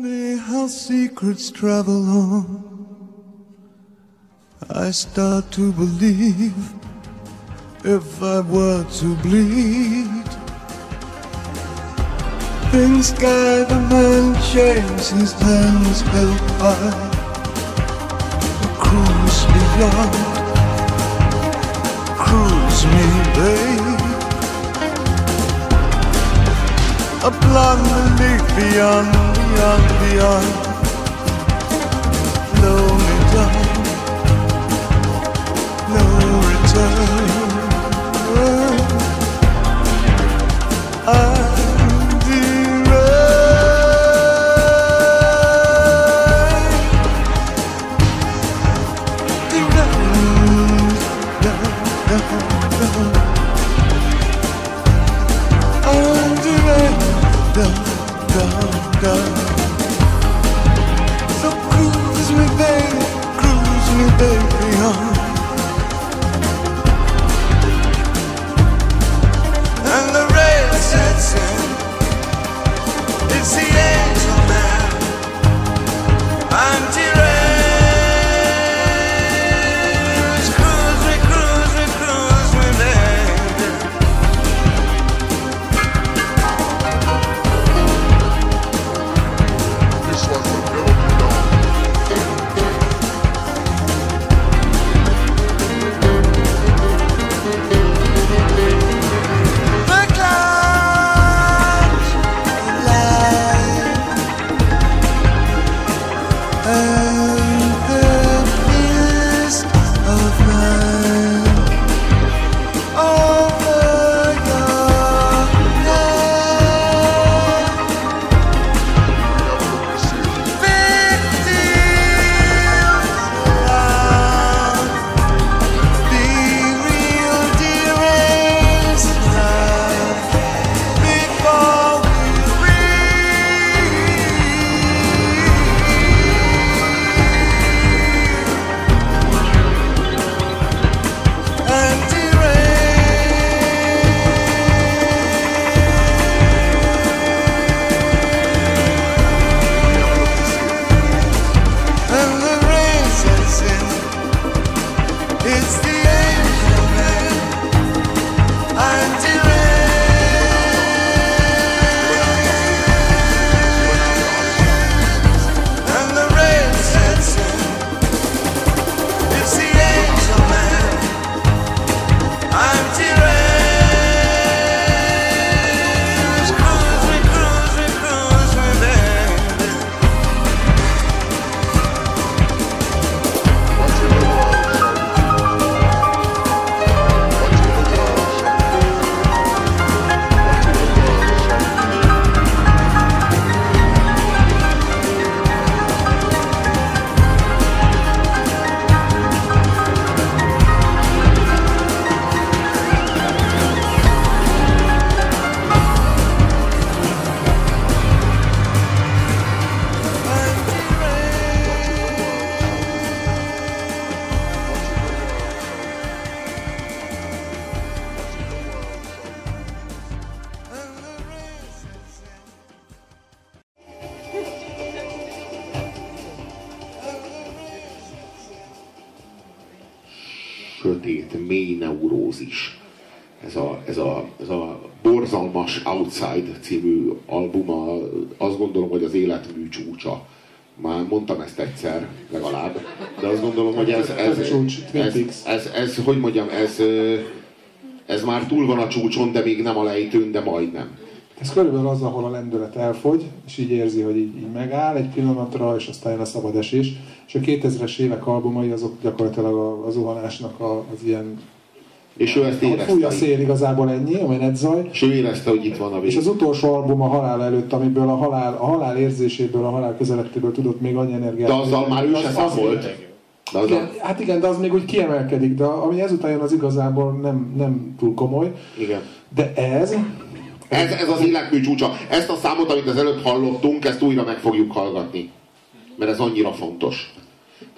Funny how secrets travel on. I start to believe if I were to bleed. In sky the man shaves his hands held high. A cruise beyond. Cruise me, babe. up long the lake beyond, beyond, beyond. Borzalmas Outside című albuma, azt gondolom, hogy az életmű csúcsa. Már mondtam ezt egyszer, legalább, de azt gondolom, hogy ez, ez, ez, ez, ez, ez hogy mondjam, ez, ez már túl van a csúcson, de még nem a lejtőn, de majdnem. Ez körülbelül az, ahol a lendület elfogy, és így érzi, hogy így, így megáll egy pillanatra, és aztán jön a szabad esés. És a 2000-es évek albumai azok gyakorlatilag a, a zuhanásnak a, az ilyen... És ő ezt érezte. fúj a szél igazából ennyi, a menetzaj. És ő érezte, hogy itt van a És vég. az utolsó album a halál előtt, amiből a halál, a halál érzéséből, a halál közelettéből tudott még annyi energiát. De azzal már ő se számolt. De az Igen, a, hát igen, de az még úgy kiemelkedik, de ami ezután jön, az igazából nem, nem túl komoly. igen. De ez, Ez, ez az életmű csúcsa. Ezt a számot, amit az előbb hallottunk, ezt újra meg fogjuk hallgatni. Mert ez annyira fontos.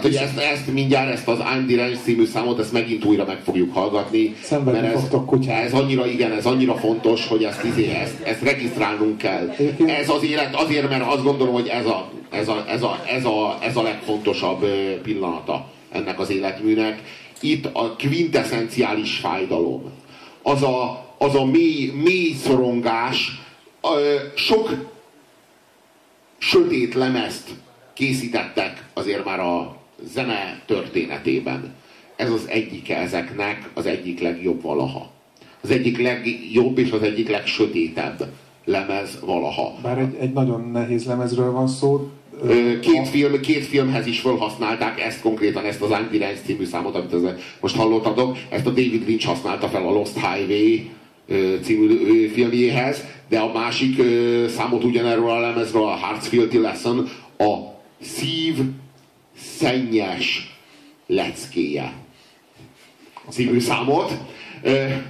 Tehát hogy ezt, ezt mindjárt, ezt az I'm the című számot, ezt megint újra meg fogjuk hallgatni. Szenvedni mert ez, kutyák. ez annyira, igen, ez annyira fontos, hogy ezt, izé, ezt, ezt regisztrálnunk kell. Ez az élet, azért, mert azt gondolom, hogy ez a, ez a, ez a, ez a, ez a legfontosabb pillanata ennek az életműnek. Itt a quintessenciális fájdalom. Az a, az a mély, mély szorongás, sok sötét lemezt készítettek azért már a zene történetében. Ez az egyike ezeknek, az egyik legjobb valaha. Az egyik legjobb és az egyik legsötétebb lemez valaha. Bár egy, egy nagyon nehéz lemezről van szó. Két, film, két filmhez is felhasználták ezt konkrétan, ezt az Range című számot, amit ez- most hallottatok, ezt a David Lynch használta fel a Lost Highway című filmjéhez, de a másik számot ugyanerről a lemezről, a Heart's Filthy Lesson, a szív szennyes leckéje című számot.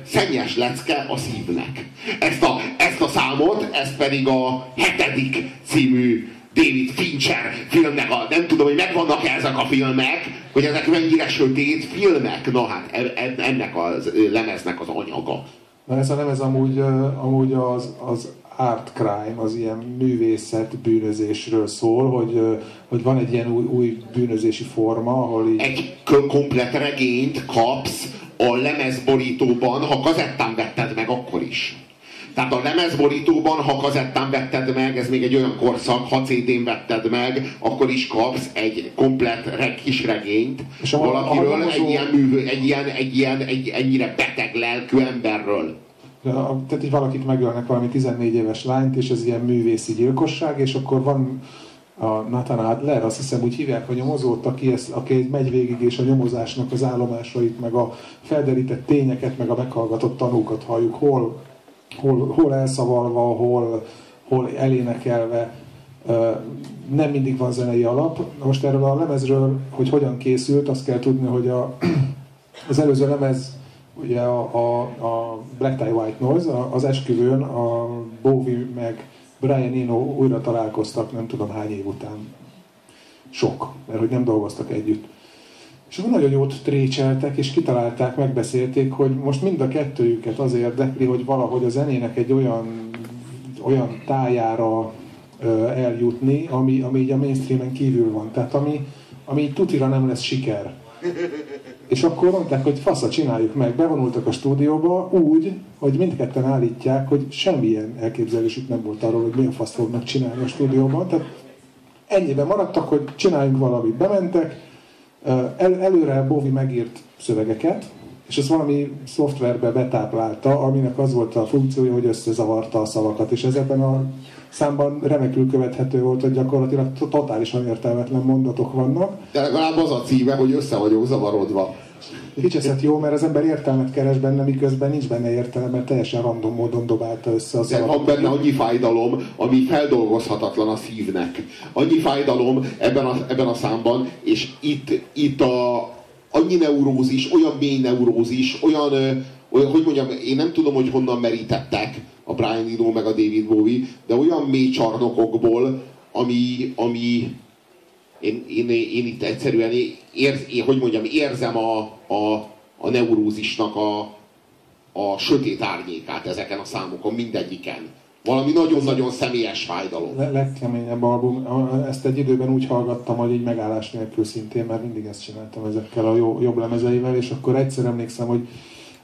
Szennyes lecke a szívnek. Ezt a, ezt a számot, ez pedig a hetedik című David Fincher filmnek a, nem tudom, hogy megvannak-e ezek a filmek, hogy ezek mennyire sötét filmek. Na hát e- e- ennek a lemeznek az anyaga. Na ez a lemez amúgy, amúgy az, az art crime, az ilyen művészet bűnözésről szól, hogy, hogy van egy ilyen új, új bűnözési forma, ahol így... Egy komplet regényt kapsz a lemezborítóban, ha kazettán vetted meg, akkor is. Tehát a lemezborítóban, ha kazettán vetted meg, ez még egy olyan korszak, ha CD-n vetted meg, akkor is kapsz egy komplet reg, kis regényt És a- valakiről, a nyomozó- egy ilyen, művő, egy ilyen, egy ilyen, egy ennyire beteg lelkű emberről. Tehát így valakit megölnek valami 14 éves lányt, és ez ilyen művészi gyilkosság, és akkor van a Nathan Adler, azt hiszem úgy hívják a nyomozót, aki, ezt, aki egy megy végig, és a nyomozásnak az állomásait, meg a felderített tényeket, meg a meghallgatott tanúkat halljuk, hol, hol, hol elszavalva, hol, hol elénekelve. Nem mindig van zenei alap. Most erről a lemezről, hogy hogyan készült, azt kell tudni, hogy a, az előző lemez, ugye a, a, a Black Tie White Noise, az esküvőn a Bowie meg Brian Eno újra találkoztak, nem tudom hány év után. Sok, mert hogy nem dolgoztak együtt. És akkor nagyon jót trécseltek, és kitalálták, megbeszélték, hogy most mind a kettőjüket az érdekli, hogy valahogy a zenének egy olyan, olyan tájára ö, eljutni, ami, ami így a mainstreamen kívül van. Tehát ami, ami így tutira nem lesz siker. És akkor mondták, hogy fasza, csináljuk meg. Bevonultak a stúdióba úgy, hogy mindketten állítják, hogy semmilyen elképzelésük nem volt arról, hogy milyen faszt fognak csinálni a stúdióban. Tehát ennyiben maradtak, hogy csináljunk valamit. Bementek, el, előre Bovi megírt szövegeket, és ezt valami szoftverbe betáplálta, aminek az volt a funkciója, hogy összezavarta a szavakat, és ez ebben a számban remekül követhető volt, hogy gyakorlatilag to- totálisan értelmetlen mondatok vannak. De legalább az a címe, hogy össze vagyok zavarodva. Kicseszett jó, mert az ember értelmet keres benne, miközben nincs benne értelme, mert teljesen random módon dobálta össze a De van benne annyi fájdalom, ami feldolgozhatatlan a szívnek. Annyi fájdalom ebben a, ebben a számban, és itt, itt a, annyi neurózis, olyan mély neurózis, olyan, olyan, hogy mondjam, én nem tudom, hogy honnan merítettek a Brian Eno meg a David Bowie, de olyan mély csarnokokból, ami, ami én, én, én itt egyszerűen érz, én, hogy mondjam, érzem a, a, a neurózisnak a, a sötét árnyékát ezeken a számokon, mindegyiken. Valami nagyon-nagyon személyes fájdalom. Le- legkeményebb album. Ezt egy időben úgy hallgattam, hogy így megállás nélkül szintén, mert mindig ezt csináltam ezekkel a jó, jobb lemezeivel, és akkor egyszer emlékszem, hogy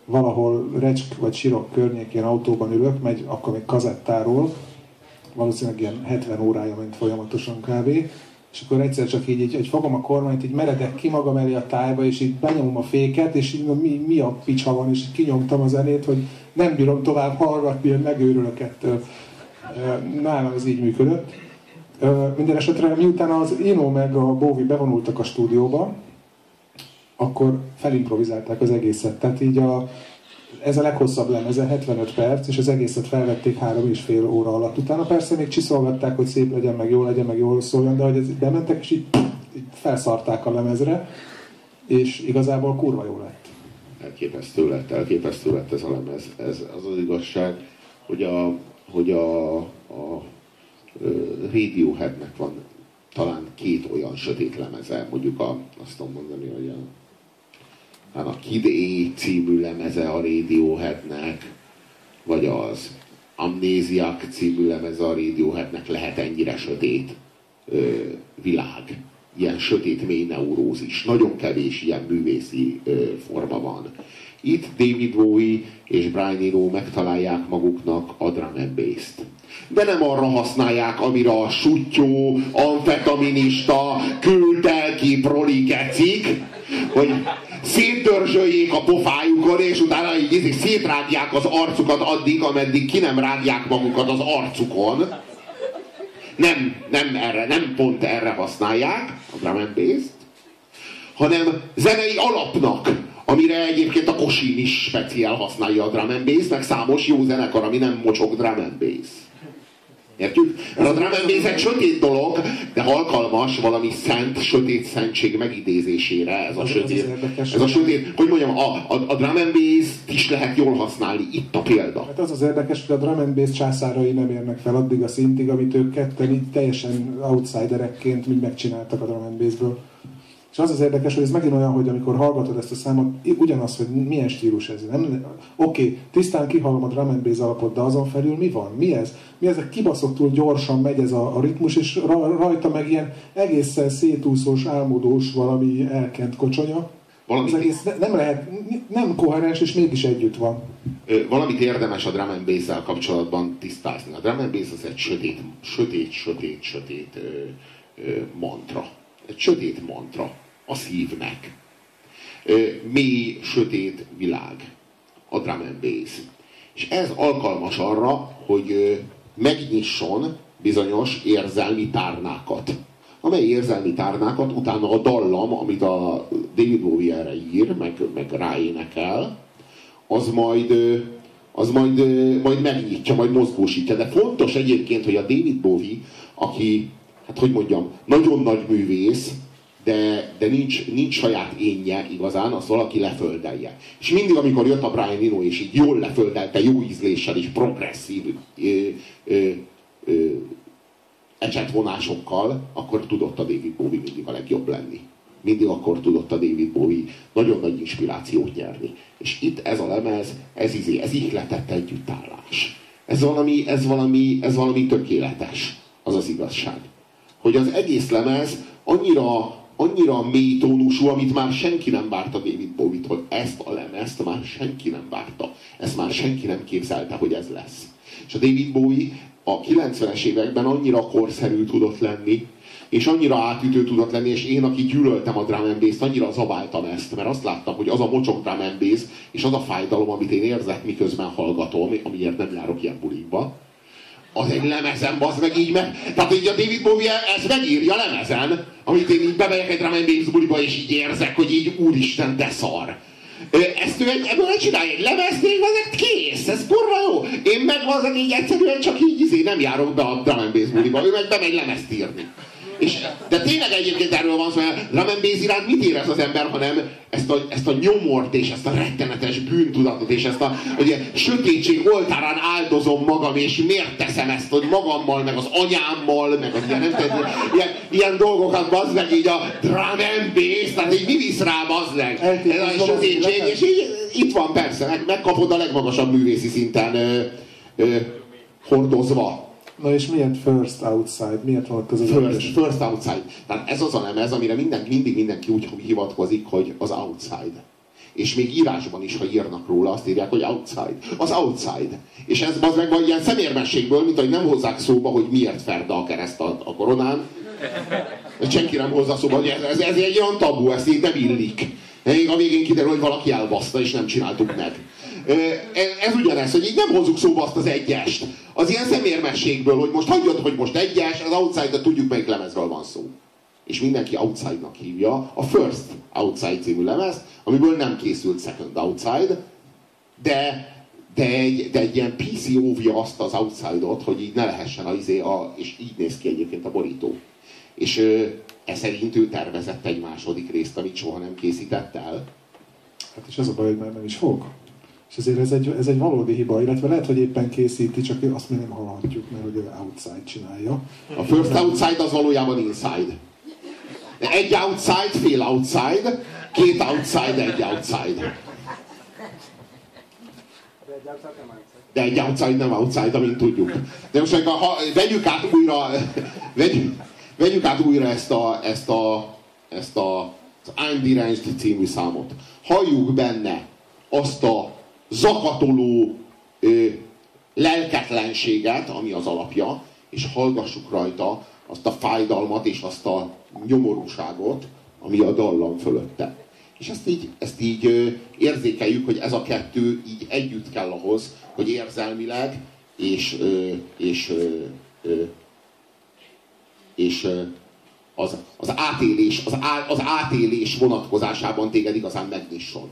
valahol Recsk vagy Sirok környékén autóban ülök, megy akkor még kazettáról, valószínűleg ilyen 70 órája ment folyamatosan kávé, és akkor egyszer csak így, így, így fogom a kormányt, így meredek ki magam elé a tájba, és így benyomom a féket, és így mi, mi a picsa van, és így kinyomtam a zenét, hogy nem bírom tovább hallgatni, hogy megőrülök ettől. Nálam ez így működött. Minden esetre miután az Ino meg a Bowie bevonultak a stúdióba, akkor felimprovizálták az egészet. Tehát így a, ez a leghosszabb lemeze, 75 perc, és az egészet felvették három és fél óra alatt. Utána persze még csiszolgatták, hogy szép legyen, meg jó legyen, meg jól szóljon, de hogy ez bementek, és így, így felszarták a lemezre, és igazából kurva jó lett. Elképesztő lett, elképesztő lett ez a lemez. Ez az az igazság, hogy a, hogy a, a Radioheadnek van talán két olyan sötét lemeze, mondjuk a, azt tudom mondani, hogy a, hát a Kid A című lemeze a Radioheadnek, vagy az Amnéziak című lemeze a Radioheadnek lehet ennyire sötét ö, világ. Ilyen sötét mély neurózis. Nagyon kevés ilyen művészi ö, forma van. Itt David Bowie és Brian Eno megtalálják maguknak a drum and bass-t. De nem arra használják, amire a sutyó, amfetaminista, kültelki proli kecik, hogy széttörzsöljék a pofájukon, és utána így, így szétrágják az arcukat addig, ameddig ki nem rágják magukat az arcukon. Nem, nem erre, nem pont erre használják a drum and bass-t, hanem zenei alapnak, amire egyébként a Kosin is speciál használja a drum and bass, meg számos jó zenekar, ami nem mocsok drum and bass. Értjük? Mert a drum and bass egy sötét dolog, de alkalmas valami szent, sötét szentség megidézésére. Ez a Az- sötét, ez a sötét, hogy mondjam, a, a, a drum and bass is lehet jól használni. Itt a példa. Hát az az érdekes, hogy a drum and bass császárai nem érnek fel addig a szintig, amit ők ketten így teljesen outsiderekként mind megcsináltak a drum and bassből. És az az érdekes, hogy ez megint olyan, hogy amikor hallgatod ezt a számot, ugyanaz, hogy milyen stílus ez. Nem, oké, tisztán kihallom a drum and bass alapot, de azon felül mi van? Mi ez? Mi ez? Kibaszottul gyorsan megy ez a, a ritmus, és ra, rajta meg ilyen egészen szétúszós, álmodós valami elkent kocsonya. Valamit, Az egész ne- nem lehet, nem koherens, és mégis együtt van. ö, valamit érdemes a drum and bass kapcsolatban tisztázni. A drum and bass az egy sötét, sötét, sötét, sötét ö, ö, mantra. Egy sötét mantra a szívnek. Mély, sötét világ. A drum and bass. És ez alkalmas arra, hogy megnyisson bizonyos érzelmi tárnákat. Amely érzelmi tárnákat utána a dallam, amit a David Bowie erre ír, meg, meg ráénekel, az majd, az majd, majd megnyitja, majd mozgósítja. De fontos egyébként, hogy a David Bowie, aki, hát hogy mondjam, nagyon nagy művész, de, de nincs, nincs saját énje igazán, azt valaki leföldelje. És mindig, amikor jött a Brian Eno, és így jól leföldelte, jó ízléssel és progresszív ö, ö, ö, ecsetvonásokkal, akkor tudott a David Bowie mindig a legjobb lenni. Mindig akkor tudott a David Bowie nagyon nagy inspirációt nyerni. És itt ez a lemez, ez izé, ez ihletett együttállás. Ez valami, ez valami, ez valami tökéletes. Az az igazság. Hogy az egész lemez annyira, annyira mély tónusú, amit már senki nem várta David Bowie-tól. Ezt a lemezt már senki nem várta. Ezt már senki nem képzelte, hogy ez lesz. És a David Bowie a 90-es években annyira korszerű tudott lenni, és annyira átütő tudott lenni, és én, aki gyűlöltem a drum and annyira zabáltam ezt, mert azt láttam, hogy az a mocsok drum and bass, és az a fájdalom, amit én érzek, miközben hallgatom, amiért nem járok ilyen bulikba, az egy lemezen, az meg így meg. Tehát így a David Bowie ezt megírja lemezen, amit én így bemegyek egy drum and és így érzek, hogy így úristen, de szar. Ezt ő egy, ebből csinálja egy lemezt, még az kész, ez kurva jó. Én meg az így egyszerűen csak így izé, nem járok be a drum and bass ő meg bemegy lemezt írni. És, de tényleg egyébként erről van szó, drum and bass iránt mit érez az ember, hanem ezt a, ezt a nyomort és ezt a rettenetes bűntudatot és ezt a ugye, sötétség oltárán áldozom magam, és miért teszem ezt, hogy magammal, meg az anyámmal, meg az ilyen, nem tudom, ilyen, ilyen dolgokat, bazd meg így a and bass, tehát így mi visz rá, bazd meg? Ez a sötétség, és így itt van persze, meg, megkapod a legmagasabb művészi szinten ö, ö, hordozva. Na és miért first outside? Miért van az First, first outside. Tehát ez az a lemez, amire minden, mindig mindenki úgy hivatkozik, hogy az outside. És még írásban is, ha írnak róla, azt írják, hogy outside. Az outside. És ez az meg van ilyen szemérmességből, mint hogy nem hozzák szóba, hogy miért ferde a kereszt a, a koronán. Senki nem hozza szóba, hogy ez, ez, ez egy olyan tabu, ezt így nem illik. Még a végén kiderül, hogy valaki elbaszta, és nem csináltuk meg. Ö, Ez, ez ugyanez, hogy így nem hozzuk szóba azt az egyest. Az ilyen szemérmességből, hogy most hagyjad, hogy most egyes, az outside, de tudjuk melyik lemezről van szó. És mindenki outside-nak hívja a First Outside című lemez, amiből nem készült Second Outside, de, de, egy, de egy ilyen PC óvja azt az outside-ot, hogy így ne lehessen a, izé a, és így néz ki egyébként a borító. És ö, e szerint ő tervezett egy második részt, amit soha nem készített el. Hát és az a baj, hogy már nem is fog. És ezért ez egy, ez egy valódi hiba, illetve lehet, hogy éppen készíti, csak azt mi nem hallhatjuk, mert ugye outside csinálja. A First Outside az valójában Inside. Egy outside, fél outside, két outside, egy outside. De egy outside nem outside, amint tudjuk. De most ha vegyük át újra, vegyük, vegyük át újra ezt a, ezt a, ezt a az I'm Deranged című számot. Halljuk benne azt a zakatoló ö, lelketlenséget, ami az alapja, és hallgassuk rajta azt a fájdalmat és azt a nyomorúságot, ami a dallam fölötte. És ezt így, ezt így ö, érzékeljük, hogy ez a kettő így együtt kell ahhoz, hogy érzelmileg és, ö, és, ö, és az, az átélés, az, á, az átélés vonatkozásában téged igazán megnyisson.